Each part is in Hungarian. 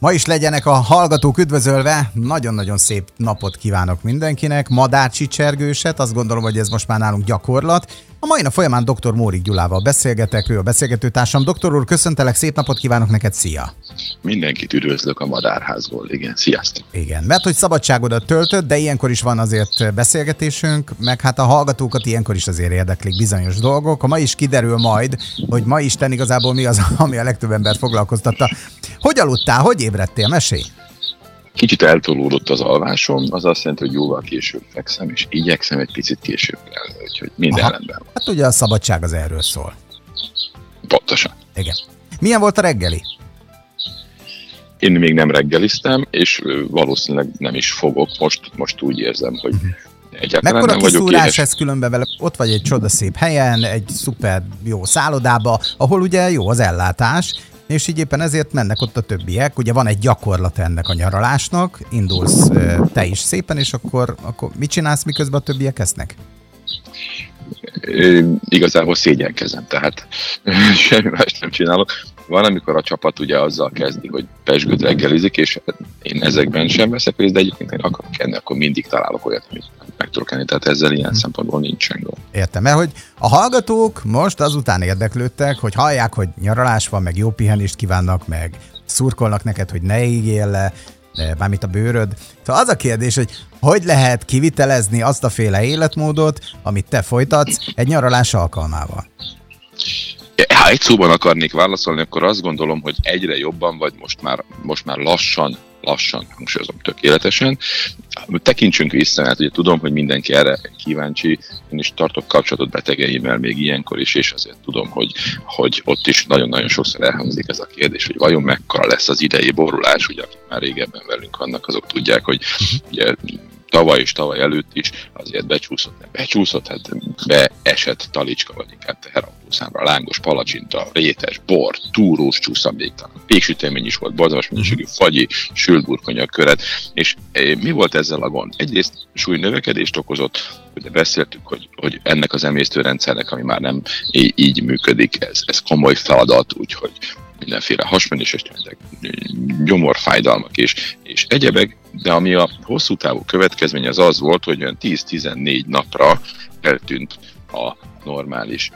Ma is legyenek a hallgatók üdvözölve. Nagyon-nagyon szép napot kívánok mindenkinek. Madárcsi csergőset, azt gondolom, hogy ez most már nálunk gyakorlat. A mai nap folyamán dr. Mórik Gyulával beszélgetek, ő a beszélgetőtársam. Doktor úr, köszöntelek, szép napot kívánok neked, szia! Mindenkit üdvözlök a madárházból, igen, sziasztok! Igen, mert hogy szabadságodat töltöd, de ilyenkor is van azért beszélgetésünk, meg hát a hallgatókat ilyenkor is azért érdeklik bizonyos dolgok. A ma is kiderül majd, hogy ma Isten igazából mi az, ami a legtöbb embert foglalkoztatta. Hogy aludtál, hogy ébredtél, mesélj! Kicsit eltolódott az alvásom, az azt jelenti, hogy jóval később fekszem, és igyekszem egy picit később el, úgyhogy minden Aha. rendben van. Hát ugye a szabadság az erről szól. Pontosan. Igen. Milyen volt a reggeli? Én még nem reggeliztem, és valószínűleg nem is fogok. Most, most úgy érzem, hogy uh-huh. Egyáltalán Mekkora nem vagyok éhes. ez különben vele? Ott vagy egy csodaszép helyen, egy szuper jó szállodába, ahol ugye jó az ellátás, és így éppen ezért mennek ott a többiek. Ugye van egy gyakorlat ennek a nyaralásnak, indulsz te is szépen, és akkor, akkor mit csinálsz, miközben a többiek esznek? igazából szégyenkezem, tehát semmi más nem csinálok. Van, amikor a csapat ugye azzal kezdi, hogy pesgőt reggelizik, és én ezekben sem veszek részt, de egyébként én akarok enni, akkor mindig találok olyat, amit meg tudok enni, tehát ezzel ilyen hmm. szempontból nincsen gond. Értem, mert hogy a hallgatók most azután érdeklődtek, hogy hallják, hogy nyaralás van, meg jó pihenést kívánnak, meg szurkolnak neked, hogy ne égjél le, mármint a bőröd. Szóval az a kérdés, hogy hogy lehet kivitelezni azt a féle életmódot, amit te folytatsz egy nyaralás alkalmával? Ha egy szóban akarnék válaszolni, akkor azt gondolom, hogy egyre jobban, vagy most már, most már lassan, lassan, hangsúlyozom tökéletesen, tekintsünk vissza, mert ugye tudom, hogy mindenki erre kíváncsi, én is tartok kapcsolatot betegeimmel még ilyenkor is, és azért tudom, hogy, hogy ott is nagyon-nagyon sokszor elhangzik ez a kérdés, hogy vajon mekkora lesz az idei borulás, ugye akik már régebben velünk vannak, azok tudják, hogy mhm. ugye tavaly és tavaly előtt is azért becsúszott, nem becsúszott, hát beesett talicska, vagy inkább teherautószámra, lángos palacsinta, rétes, bor, túrós csúszambéktalan, péksütemény is volt, borzalmas minőségű mhm. fagyi, sült köret, és eh, mi volt ezzel a gond? Egyrészt súly növekedést okozott, ugye beszéltük, hogy, hogy ennek az emésztőrendszernek, ami már nem így működik, ez, ez komoly feladat, úgyhogy mindenféle hasmenés, gyomorfájdalmak és, és egyebek, de ami a hosszú távú következmény az az volt, hogy olyan 10-14 napra eltűnt a normális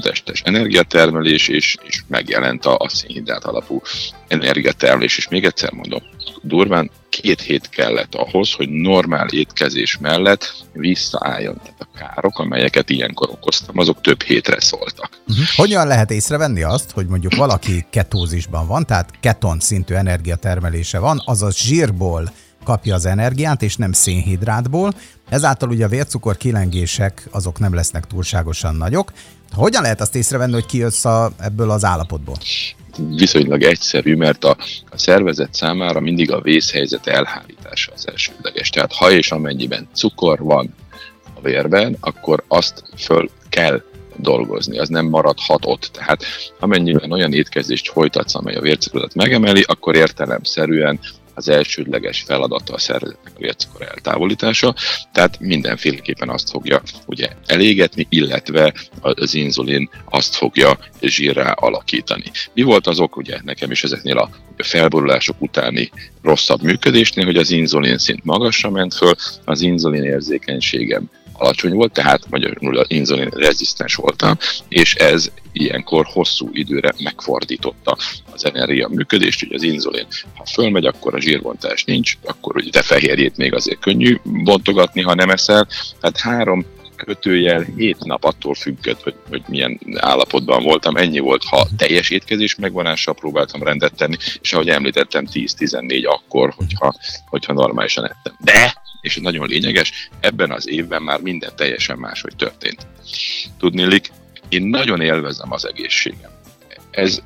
testes energiatermelés, és, és megjelent a, a szénhidrát alapú energiatermelés. És még egyszer mondom, durván két hét kellett ahhoz, hogy normál étkezés mellett visszaálljon. Tehát a károk, amelyeket ilyenkor okoztam, azok több hétre szóltak. Uh-huh. Hogyan lehet észrevenni azt, hogy mondjuk valaki ketózisban van, tehát keton szintű energiatermelése van, azaz zsírból kapja az energiát, és nem szénhidrátból. Ezáltal ugye a vércukor kilengések azok nem lesznek túlságosan nagyok. Hogyan lehet azt észrevenni, hogy kijössz a, ebből az állapotból? viszonylag egyszerű, mert a, a szervezet számára mindig a vészhelyzet elhárítása az elsődleges. Tehát ha és amennyiben cukor van a vérben, akkor azt föl kell dolgozni, az nem maradhat ott. Tehát amennyiben olyan étkezést folytatsz, amely a vércukrodat megemeli, akkor értelemszerűen az elsődleges feladata a szervezetnek a vércukor eltávolítása, tehát mindenféleképpen azt fogja ugye elégetni, illetve az inzulin azt fogja zsírrá alakítani. Mi volt az ok ugye nekem is ezeknél a felborulások utáni rosszabb működésnél, hogy az inzulin szint magasra ment föl, az inzulin érzékenységem alacsony volt, tehát magyarul inzulin rezisztens voltam, és ez ilyenkor hosszú időre megfordította az energia működést, hogy az inzulin, ha fölmegy, akkor a zsírbontás nincs, akkor ugye de fehérjét még azért könnyű bontogatni, ha nem eszel. Tehát három kötőjel 7 nap attól függött, hogy, hogy milyen állapotban voltam. Ennyi volt, ha teljes étkezés megvonással próbáltam rendet tenni, és ahogy említettem, 10-14 akkor, hogyha, hogyha normálisan ettem. De és nagyon lényeges, ebben az évben már minden teljesen máshogy történt. Tudnélik, én nagyon élvezem az egészségem. Ez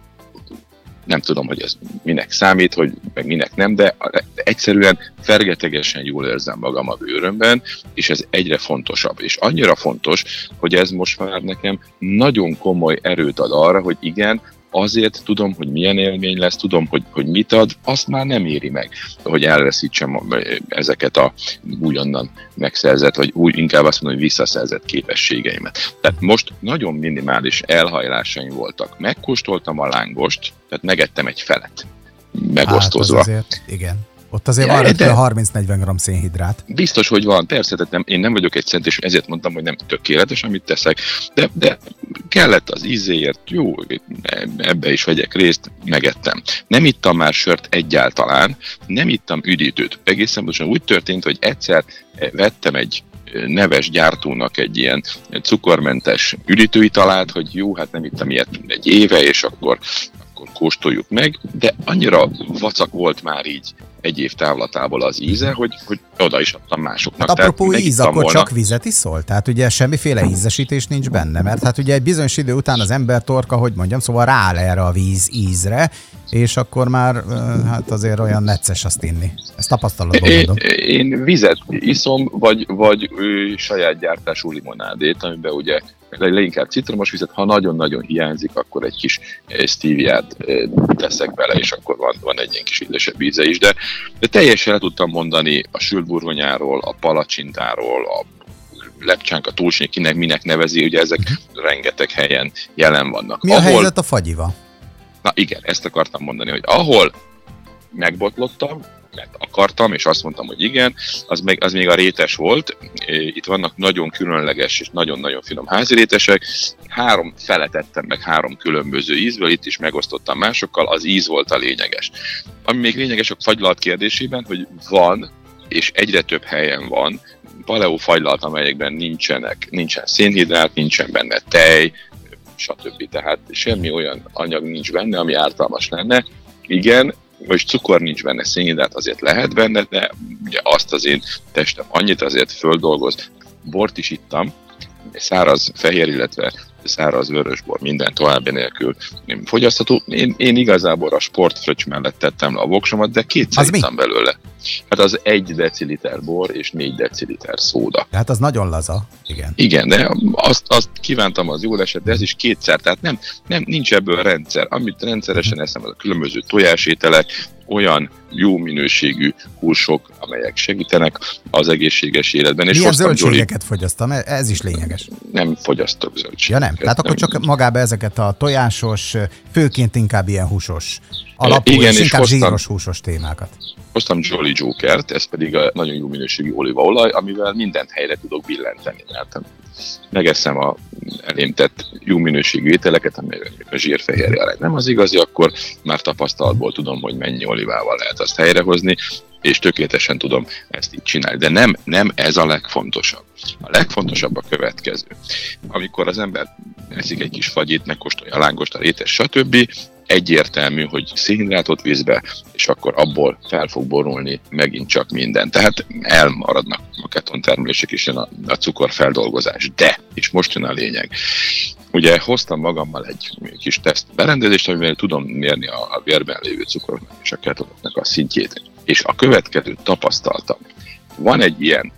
nem tudom, hogy ez minek számít, hogy meg minek nem, de egyszerűen fergetegesen jól érzem magam a bőrömben, és ez egyre fontosabb. És annyira fontos, hogy ez most már nekem nagyon komoly erőt ad arra, hogy igen, azért tudom, hogy milyen élmény lesz, tudom, hogy, hogy mit ad, azt már nem éri meg, hogy elveszítsem ezeket a újonnan megszerzett, vagy úgy inkább azt mondom, hogy visszaszerzett képességeimet. Tehát most nagyon minimális elhajlásaim voltak. Megkóstoltam a lángost, tehát megettem egy felet megosztozva. Hát azért, igen. Ott azért ja, van de 30-40 g szénhidrát. Biztos, hogy van, persze, tehát nem, én nem vagyok egy szent, és ezért mondtam, hogy nem tökéletes, amit teszek, de, de kellett az ízéért, jó, ebbe is vegyek részt, megettem. Nem ittam már sört egyáltalán, nem ittam üdítőt. Egészen pontosan úgy történt, hogy egyszer vettem egy neves gyártónak egy ilyen cukormentes üdítőitalát, hogy jó, hát nem ittam ilyet egy éve, és akkor akkor kóstoljuk meg, de annyira vacak volt már így egy év távlatából az íze, hogy, hogy oda is adtam másoknak. Hát apropó íz, akkor volna. csak vizet iszol? Tehát ugye semmiféle ízesítés nincs benne, mert hát ugye egy bizonyos idő után az ember torka, hogy mondjam, szóval rááll erre a víz ízre, és akkor már hát azért olyan necces azt inni. Ezt tapasztalatban mondom. Én, én vizet iszom, vagy, vagy saját gyártású limonádét, amiben ugye leginkább citromos vizet, ha nagyon-nagyon hiányzik, akkor egy kis stevia teszek bele, és akkor van, van egy ilyen kis ízesebb íze is, de, de teljesen le tudtam mondani a sült burgonyáról, a palacsintáról, a lepcsánka, túlsnyi, kinek minek nevezi, ugye ezek uh-huh. rengeteg helyen jelen vannak. Mi ahol, a helyzet a fagyival? Na igen, ezt akartam mondani, hogy ahol megbotlottam, mert akartam, és azt mondtam, hogy igen, az még, az még a rétes volt. Itt vannak nagyon különleges és nagyon-nagyon finom házi rétesek. Három feletettem meg három különböző ízből, itt is megosztottam másokkal, az íz volt a lényeges. Ami még lényeges a fagylalt kérdésében, hogy van, és egyre több helyen van, paleo fagylalt, amelyekben nincsenek, nincsen szénhidrát, nincsen benne tej, stb. Tehát semmi olyan anyag nincs benne, ami ártalmas lenne. Igen, most cukor nincs benne, szénhidrát azért lehet benne, de ugye azt az én testem annyit azért földolgoz. Bort is ittam, száraz fehér, illetve száraz vörösbor, minden további nélkül fogyasztható. Én, én igazából a sportfröccs mellett tettem le a voksomat, de kétszer az ittam mi? belőle. Hát az egy deciliter bor és négy deciliter szóda. Hát az nagyon laza, igen. Igen, de azt, azt kívántam, az jól esett, de ez is kétszer, tehát nem, nem nincs ebből rendszer. Amit rendszeresen eszem, az a különböző tojásételek, olyan jó minőségű húsok, amelyek segítenek az egészséges életben. És Milyen zöldségeket Jolly... fogyasztam? Ez is lényeges. Nem fogyasztok zöldségeket. Ja nem, tehát akkor csak magába ezeket a tojásos, főként inkább ilyen húsos alapú, Igen, és, és inkább hoztam, zsíros húsos témákat. Hoztam Jolly Jokert, ez pedig a nagyon jó minőségű olívaolaj, amivel mindent helyre tudok billenteni. Hát megeszem a elém jó minőségű ételeket, amelyek a zsírfehérje nem az igazi, akkor már tapasztalatból tudom, hogy mennyi olivával lehet azt helyrehozni, és tökéletesen tudom ezt így csinálni. De nem, nem ez a legfontosabb. A legfontosabb a következő. Amikor az ember eszik egy kis fagyit, megkóstolja a lángost, a rétes, stb., egyértelmű, hogy szénhidrátot vízbe, és akkor abból fel fog borulni megint csak minden. Tehát elmaradnak a keton termelések és jön a, a cukorfeldolgozás. De, és most jön a lényeg, ugye hoztam magammal egy kis teszt berendezést, amivel tudom mérni a, a vérben lévő cukornak és a ketonoknak a szintjét. És a következőt tapasztaltam. Van egy ilyen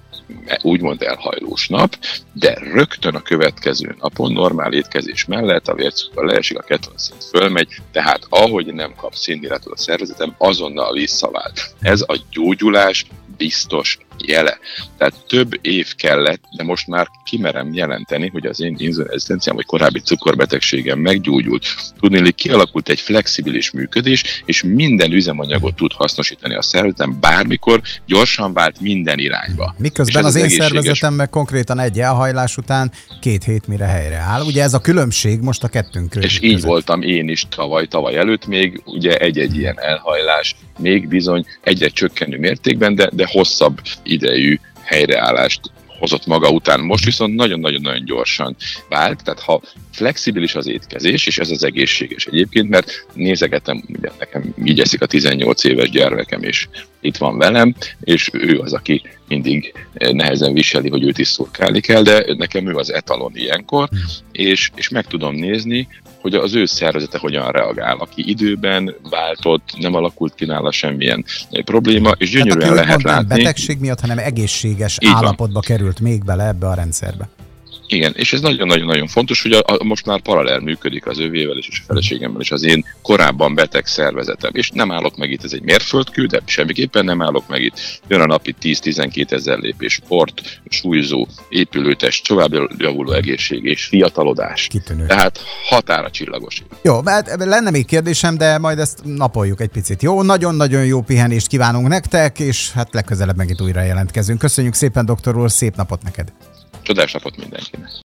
úgymond elhajlós nap, de rögtön a következő napon normál étkezés mellett a vércukor leesik, a ketonszint fölmegy, tehát ahogy nem kap szénhidratot a szervezetem, azonnal visszavált. Ez a gyógyulás biztos jele. Tehát több év kellett, de most már kimerem jelenteni, hogy az én inzulinrezisztenciám vagy korábbi cukorbetegségem meggyógyult. Tudni, hogy kialakult egy flexibilis működés, és minden üzemanyagot tud hasznosítani a szervezetem bármikor, gyorsan vált minden irányba. Miközben az, az én szervezetem meg konkrétan egy elhajlás után két hét mire helyreáll. Ugye ez a különbség most a kettőnk között. És így voltam én is tavaly, tavaly előtt még, ugye egy-egy ilyen elhajlás még bizony egyre csökkenő mértékben, de, de hosszabb idejű helyreállást hozott maga után. Most viszont nagyon-nagyon-nagyon gyorsan vált, tehát ha flexibilis az étkezés, és ez az egészséges egyébként, mert nézegetem, ugye nekem így eszik a 18 éves gyermekem, és itt van velem, és ő az, aki mindig nehezen viseli, hogy őt is szurkálni kell, de nekem ő az etalon ilyenkor, és, és meg tudom nézni, hogy az ő szervezete hogyan reagál, aki időben váltott, nem alakult ki nála semmilyen probléma, és gyönyörűen lehet látni. Nem betegség miatt, hanem egészséges Így állapotba van. került még bele ebbe a rendszerbe. Igen, és ez nagyon-nagyon-nagyon fontos, hogy a, a, most már paralel működik az övével és a feleségemmel és az én korábban beteg szervezetem. És nem állok meg itt, ez egy mérföldkő, de semmiképpen nem állok meg itt. Jön a napi 10-12 ezer lépés sport, súlyzó, épülőtest, tovább javuló egészség és fiatalodás. Kitűnő. Tehát határa csillagos. Jó, hát lenne még kérdésem, de majd ezt napoljuk egy picit. Jó, nagyon-nagyon jó pihenést kívánunk nektek, és hát legközelebb megint újra jelentkezünk. Köszönjük szépen, doktor úr, szép napot neked! Csodás napot mindenkinek!